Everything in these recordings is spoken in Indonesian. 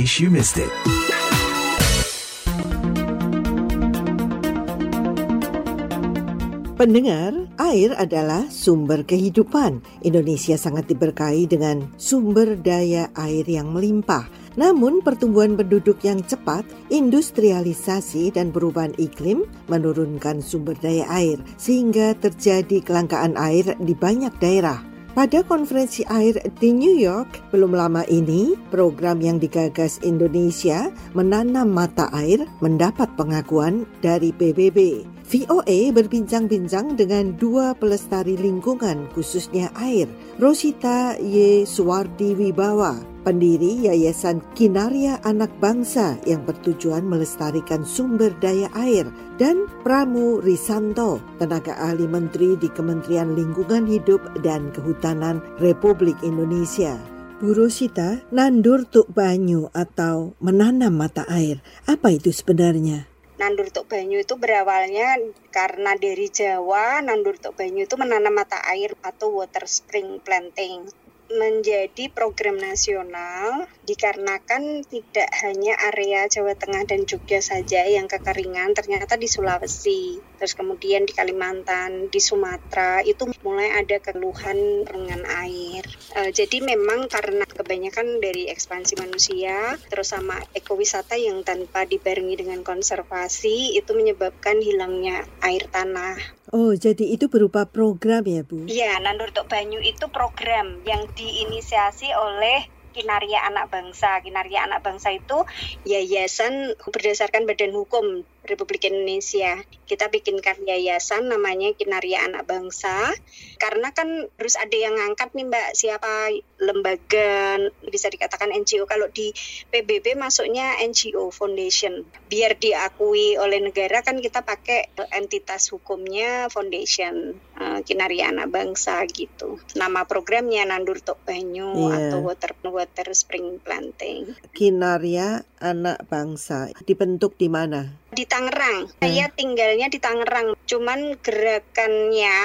case you missed it. Pendengar, air adalah sumber kehidupan. Indonesia sangat diberkahi dengan sumber daya air yang melimpah. Namun pertumbuhan penduduk yang cepat, industrialisasi dan perubahan iklim menurunkan sumber daya air sehingga terjadi kelangkaan air di banyak daerah. Pada konferensi air di New York belum lama ini, program yang digagas Indonesia menanam mata air mendapat pengakuan dari PBB. VOA berbincang-bincang dengan dua pelestari lingkungan khususnya air, Rosita Y. Suwardi Wibawa, pendiri Yayasan Kinaria Anak Bangsa yang bertujuan melestarikan sumber daya air, dan Pramu Risanto, tenaga ahli menteri di Kementerian Lingkungan Hidup dan Kehutanan Republik Indonesia. Bu Rosita, nandur tuk banyu atau menanam mata air, apa itu sebenarnya? Nandur Tuk Banyu itu berawalnya karena dari Jawa, Nandur Tuk Banyu itu menanam mata air atau water spring planting menjadi program nasional dikarenakan tidak hanya area Jawa Tengah dan Jogja saja yang kekeringan, ternyata di Sulawesi, terus kemudian di Kalimantan, di Sumatera itu mulai ada keluhan dengan air. E, jadi memang karena kebanyakan dari ekspansi manusia, terus sama ekowisata yang tanpa dibarengi dengan konservasi itu menyebabkan hilangnya air tanah. Oh, jadi itu berupa program ya, Bu? Iya, Nandur Tok Banyu itu program yang diinisiasi oleh Kinaria Anak Bangsa. Kinaria Anak Bangsa itu yayasan berdasarkan badan hukum Republik Indonesia. Kita bikinkan yayasan namanya Kinaria Anak Bangsa karena kan harus ada yang ngangkat nih Mbak siapa lembaga bisa dikatakan NGO kalau di PBB masuknya NGO foundation biar diakui oleh negara kan kita pakai entitas hukumnya foundation uh, Kinaria Anak Bangsa gitu. Nama programnya Nandur Tok Banyu yeah. atau Water Water Spring Planting. Kinaria Anak Bangsa dibentuk di mana? Di Tangerang. Hmm. Saya tinggalnya di Tangerang. Cuman gerakannya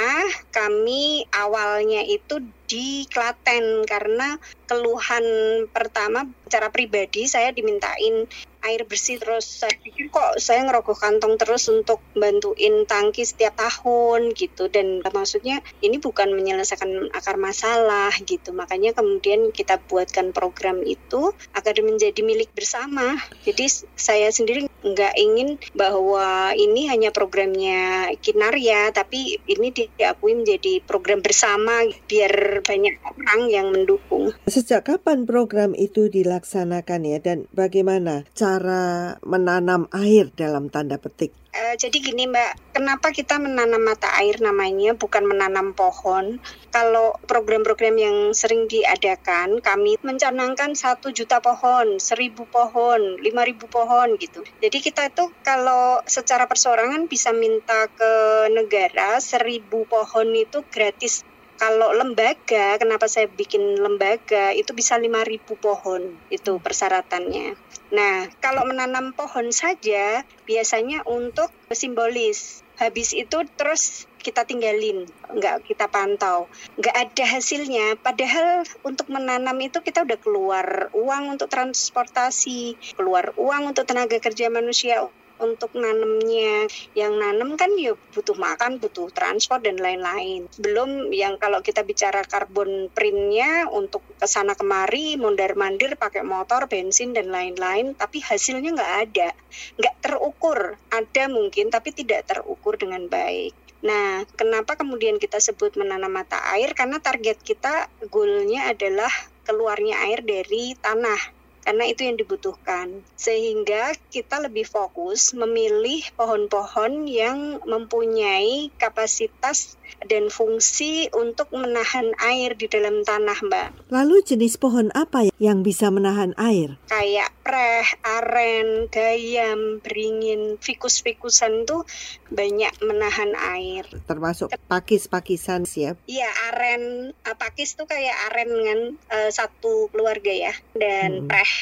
kami awalnya itu di Klaten karena keluhan pertama secara pribadi saya dimintain air bersih terus. Saya pikir kok saya ngerogoh kantong terus untuk bantuin tangki setiap tahun gitu. Dan maksudnya ini bukan menyelesaikan akar masalah gitu. Makanya kemudian kita buatkan program itu agar menjadi milik bersama. Jadi saya sendiri nggak ingin bahwa ini hanya programnya Kinaria tapi ini diakui menjadi program bersama biar banyak orang yang mendukung. Sejak kapan program itu dilaksanakan ya? Dan bagaimana cara cara menanam air dalam tanda petik? Uh, jadi gini Mbak, kenapa kita menanam mata air namanya bukan menanam pohon? Kalau program-program yang sering diadakan, kami mencanangkan satu juta pohon, seribu pohon, lima ribu pohon gitu. Jadi kita itu kalau secara perseorangan bisa minta ke negara seribu pohon itu gratis kalau lembaga, kenapa saya bikin lembaga itu bisa 5000 pohon itu persyaratannya. Nah, kalau menanam pohon saja biasanya untuk simbolis. Habis itu terus kita tinggalin, nggak kita pantau, nggak ada hasilnya. Padahal untuk menanam itu kita udah keluar uang untuk transportasi, keluar uang untuk tenaga kerja manusia untuk nanamnya yang nanam kan ya butuh makan butuh transport dan lain-lain. Belum yang kalau kita bicara karbon printnya untuk ke sana kemari mondar mandir pakai motor bensin dan lain-lain tapi hasilnya nggak ada. Nggak terukur. Ada mungkin tapi tidak terukur dengan baik. Nah, kenapa kemudian kita sebut menanam mata air? Karena target kita goalnya adalah keluarnya air dari tanah karena itu yang dibutuhkan. Sehingga kita lebih fokus memilih pohon-pohon yang mempunyai kapasitas dan fungsi untuk menahan air di dalam tanah, Mbak. Lalu jenis pohon apa yang bisa menahan air? Kayak preh, aren, gayam, beringin, fikus-fikusan tuh banyak menahan air. Termasuk pakis-pakisan siap? Iya, aren, pakis tuh kayak aren dengan uh, satu keluarga ya. Dan hmm. preh.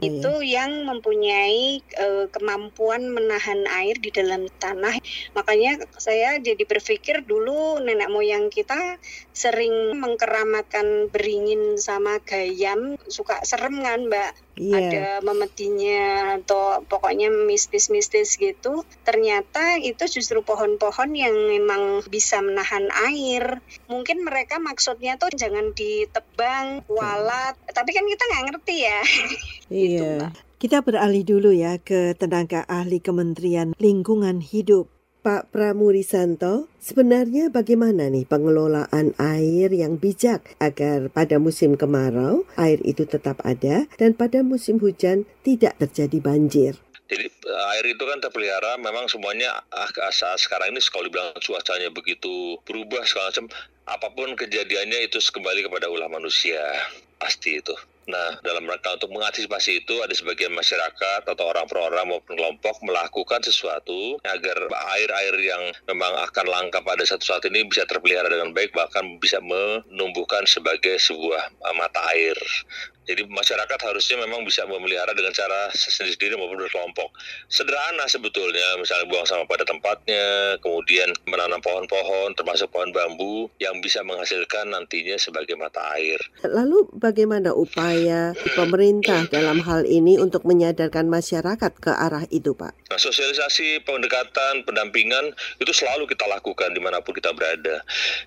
Itu yang mempunyai uh, kemampuan menahan air di dalam tanah. Makanya saya jadi berpikir dulu nenek moyang kita sering mengkeramatkan beringin sama gayam, suka serem kan, Mbak yeah. ada memetinya atau pokoknya mistis-mistis gitu. Ternyata itu justru pohon-pohon yang memang bisa menahan air. Mungkin mereka maksudnya tuh jangan ditebang, walat, tapi kan kita nggak ngerti ya. Iya. gitu, kita beralih dulu ya ke tenaga ahli Kementerian Lingkungan Hidup. Pak Pramurisanto, sebenarnya bagaimana nih pengelolaan air yang bijak agar pada musim kemarau air itu tetap ada dan pada musim hujan tidak terjadi banjir? Jadi air itu kan terpelihara memang semuanya ah, saat sekarang ini kalau dibilang cuacanya begitu berubah segala macam apa pun kejadiannya itu kembali kepada ulah manusia pasti itu. Nah, dalam rangka untuk mengantisipasi itu ada sebagian masyarakat atau orang per orang maupun kelompok melakukan sesuatu agar air-air yang memang akan langka pada satu saat ini bisa terpelihara dengan baik bahkan bisa menumbuhkan sebagai sebuah mata air. Jadi masyarakat harusnya memang bisa memelihara dengan cara sendiri-sendiri maupun berkelompok. Sederhana sebetulnya, misalnya buang sampah pada tempatnya, kemudian menanam pohon-pohon termasuk pohon bambu yang bisa menghasilkan nantinya sebagai mata air. Lalu bagaimana upaya pemerintah dalam hal ini untuk menyadarkan masyarakat ke arah itu, Pak? Nah, sosialisasi, pendekatan, pendampingan itu selalu kita lakukan di mana pun kita berada.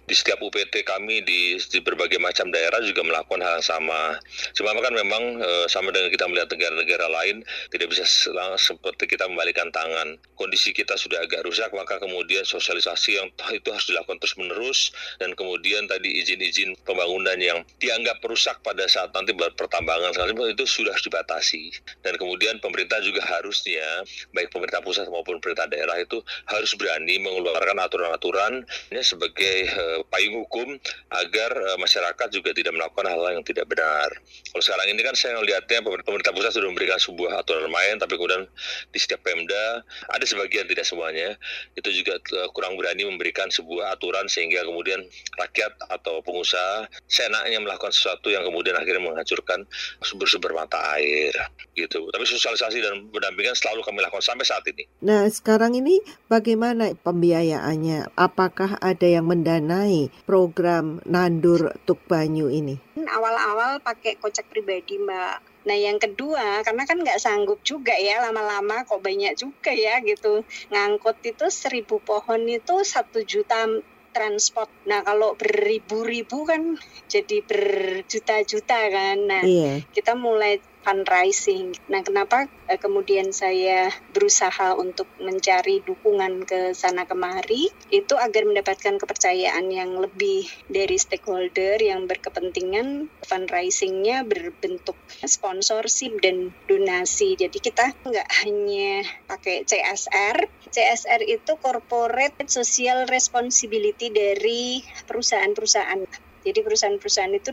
Di setiap UPT kami di, di berbagai macam daerah juga melakukan hal yang sama. Cuma kan memang e, sama dengan kita melihat negara-negara lain tidak bisa seperti kita membalikan tangan. Kondisi kita sudah agak rusak maka kemudian sosialisasi yang itu harus dilakukan terus-menerus dan kemudian tadi izin-izin pembangunan yang dianggap perusak pada saat nanti pertambangan itu sudah dibatasi. Dan kemudian pemerintah juga harusnya baik pemerintah pusat maupun pemerintah daerah itu harus berani mengeluarkan aturan-aturan sebagai e, payung hukum agar e, masyarakat juga tidak melakukan hal-hal yang tidak benar. Kalau sekarang ini kan saya melihatnya pemerintah pusat sudah memberikan sebuah aturan main, tapi kemudian di setiap Pemda ada sebagian tidak semuanya itu juga eh, kurang berani memberikan sebuah aturan sehingga kemudian rakyat atau pengusaha seenaknya melakukan sesuatu yang kemudian akhirnya menghancurkan sumber-sumber mata air gitu. Tapi sosialisasi dan pendampingan selalu kami lakukan sampai saat ini. Nah sekarang ini bagaimana pembiayaannya? Apakah ada yang mendanai program Nandur Tuk Banyu ini? Awal-awal pakai kocek pribadi mbak Nah yang kedua karena kan nggak sanggup juga ya lama-lama kok banyak juga ya gitu ngangkut itu seribu pohon itu satu juta transport. Nah kalau beribu-ribu kan jadi berjuta-juta kan. Nah iya. kita mulai fundraising. Nah, kenapa eh, kemudian saya berusaha untuk mencari dukungan ke sana kemari itu agar mendapatkan kepercayaan yang lebih dari stakeholder yang berkepentingan fundraisingnya berbentuk sponsorship dan donasi. Jadi kita nggak hanya pakai CSR. CSR itu corporate social responsibility dari perusahaan-perusahaan jadi perusahaan-perusahaan itu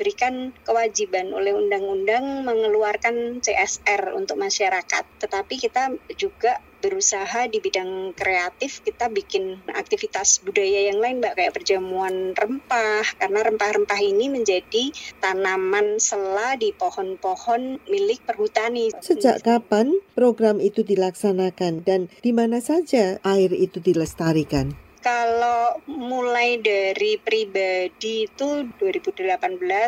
diberikan kewajiban oleh undang-undang mengeluarkan CSR untuk masyarakat. Tetapi kita juga berusaha di bidang kreatif kita bikin aktivitas budaya yang lain mbak kayak perjamuan rempah karena rempah-rempah ini menjadi tanaman sela di pohon-pohon milik perhutani. Sejak kapan program itu dilaksanakan dan di mana saja air itu dilestarikan? Kalau mulai dari pribadi itu 2018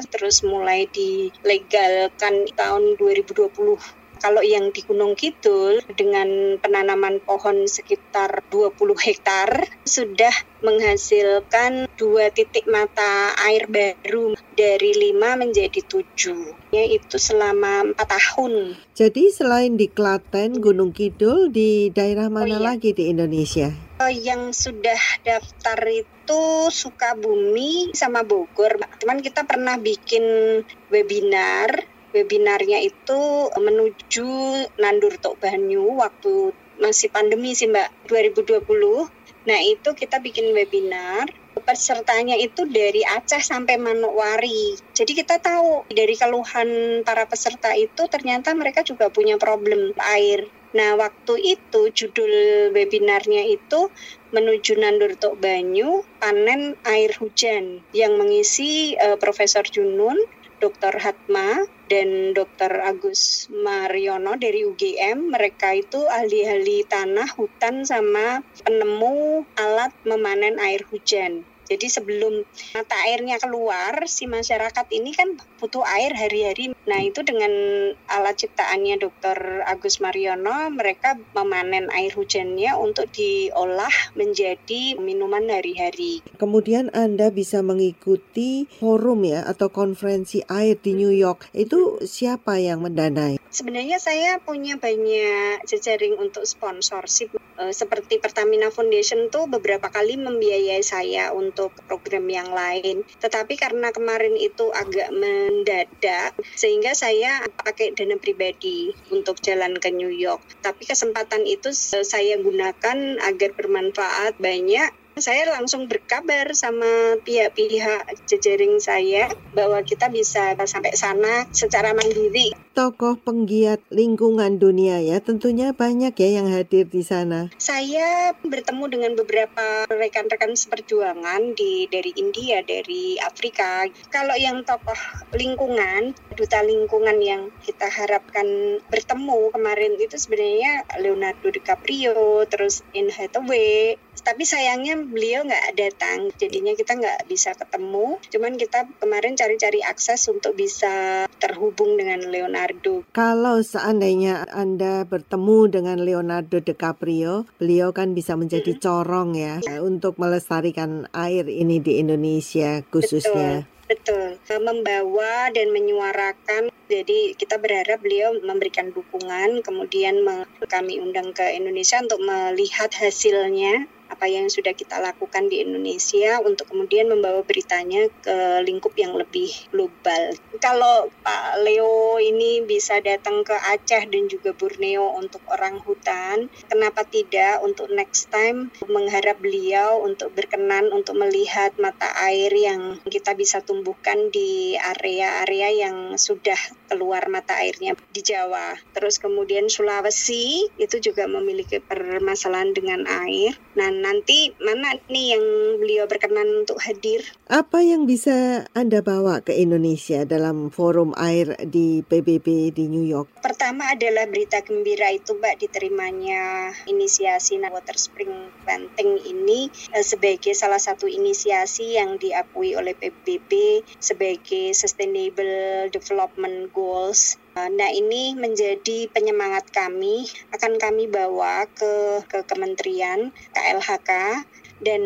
terus mulai dilegalkan tahun 2020 kalau yang di Gunung Kidul dengan penanaman pohon sekitar 20 hektar sudah menghasilkan dua titik mata air baru dari lima menjadi tujuh yaitu selama empat tahun. Jadi selain di Klaten, Gunung Kidul, di daerah mana oh, iya. lagi di Indonesia? Eh, yang sudah daftar itu Sukabumi sama Bogor. Cuman kita pernah bikin webinar webinarnya itu menuju Nandur Tok Banyu waktu masih pandemi sih Mbak 2020. Nah itu kita bikin webinar pesertanya itu dari Aceh sampai Manokwari. Jadi kita tahu dari keluhan para peserta itu ternyata mereka juga punya problem air. Nah, waktu itu judul webinarnya itu menuju Nandur Tok Banyu panen air hujan yang mengisi uh, Profesor Junun Dr. Hatma dan Dr. Agus Mariono dari UGM. Mereka itu ahli-ahli tanah, hutan, sama penemu alat memanen air hujan. Jadi sebelum mata airnya keluar, si masyarakat ini kan butuh air hari-hari. Nah itu dengan alat ciptaannya Dr. Agus Mariono, mereka memanen air hujannya untuk diolah menjadi minuman hari-hari. Kemudian Anda bisa mengikuti forum ya atau konferensi air di New York. Itu siapa yang mendanai? Sebenarnya saya punya banyak jejaring untuk sponsorship e, seperti Pertamina Foundation tuh beberapa kali membiayai saya untuk program yang lain. Tetapi karena kemarin itu agak mendadak sehingga saya pakai dana pribadi untuk jalan ke New York. Tapi kesempatan itu saya gunakan agar bermanfaat banyak saya langsung berkabar sama pihak-pihak jejaring saya bahwa kita bisa sampai sana secara mandiri. Tokoh penggiat lingkungan dunia ya, tentunya banyak ya yang hadir di sana. Saya bertemu dengan beberapa rekan-rekan seperjuangan di dari India, dari Afrika. Kalau yang tokoh lingkungan, duta lingkungan yang kita harapkan bertemu kemarin itu sebenarnya Leonardo DiCaprio, terus Anne Hathaway. Tapi sayangnya beliau nggak datang, jadinya kita nggak bisa ketemu. Cuman kita kemarin cari-cari akses untuk bisa terhubung dengan Leonardo. Kalau seandainya Anda bertemu dengan Leonardo DiCaprio, beliau kan bisa menjadi corong ya, ya untuk melestarikan air ini di Indonesia khususnya. Betul, betul. Membawa dan menyuarakan jadi kita berharap beliau memberikan dukungan, kemudian kami undang ke Indonesia untuk melihat hasilnya apa yang sudah kita lakukan di Indonesia untuk kemudian membawa beritanya ke lingkup yang lebih global. Kalau Pak Leo ini bisa datang ke Aceh dan juga Borneo untuk orang hutan, kenapa tidak untuk next time mengharap beliau untuk berkenan untuk melihat mata air yang kita bisa tumbuhkan di area-area yang sudah keluar mata airnya di Jawa. Terus kemudian Sulawesi itu juga memiliki permasalahan dengan air. Nah, nanti mana nih yang beliau berkenan untuk hadir? Apa yang bisa Anda bawa ke Indonesia dalam forum air di PBB di New York? Pertama adalah berita gembira itu Mbak diterimanya inisiasi Water Spring Planting ini eh, sebagai salah satu inisiasi yang diakui oleh PBB sebagai Sustainable Development Goals nah ini menjadi penyemangat kami akan kami bawa ke ke kementerian KLHK dan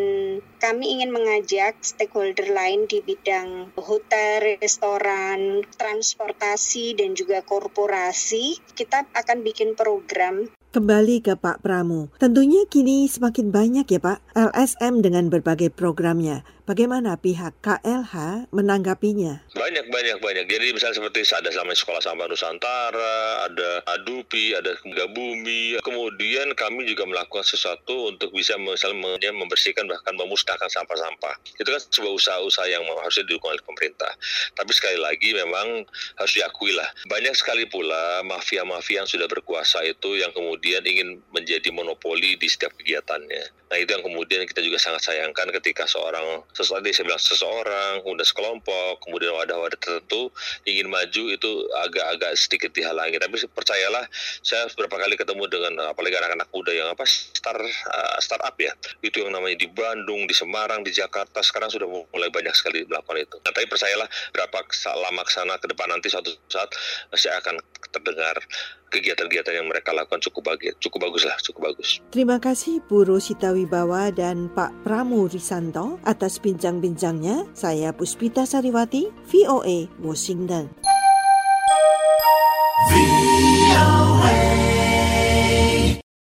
kami ingin mengajak stakeholder lain di bidang hotel, restoran, transportasi dan juga korporasi. Kita akan bikin program Kembali ke Pak Pramu. Tentunya kini semakin banyak ya Pak LSM dengan berbagai programnya. Bagaimana pihak KLH menanggapinya? Banyak, banyak, banyak. Jadi misalnya seperti ada sama Sekolah Sampah Nusantara, ada Adupi, ada Bumi. Kemudian kami juga melakukan sesuatu untuk bisa misalnya membersihkan bahkan memusnahkan sampah-sampah. Itu kan sebuah usaha-usaha yang harusnya didukung oleh pemerintah. Tapi sekali lagi memang harus diakui lah. Banyak sekali pula mafia-mafia yang sudah berkuasa itu yang kemudian ingin menjadi monopoli di setiap kegiatannya. Nah itu yang kemudian kita juga sangat sayangkan ketika seorang sesuatu saya bilang seseorang, kemudian sekelompok, kemudian wadah-wadah tertentu ingin maju itu agak-agak sedikit dihalangi. Tapi percayalah, saya beberapa kali ketemu dengan apalagi anak-anak muda yang apa start uh, startup ya, itu yang namanya di Bandung, di Semarang, di Jakarta sekarang sudah mulai banyak sekali melakukan itu. Nah, tapi percayalah berapa lama ke sana ke depan nanti suatu saat saya akan terdengar kegiatan-kegiatan yang mereka lakukan cukup bagus, cukup bagus lah, cukup bagus. Terima kasih Bu Rosita Wibawa dan Pak Pramu Risanto atas bincang-bincangnya. Saya Puspita Sariwati, VOA Washington. VOA.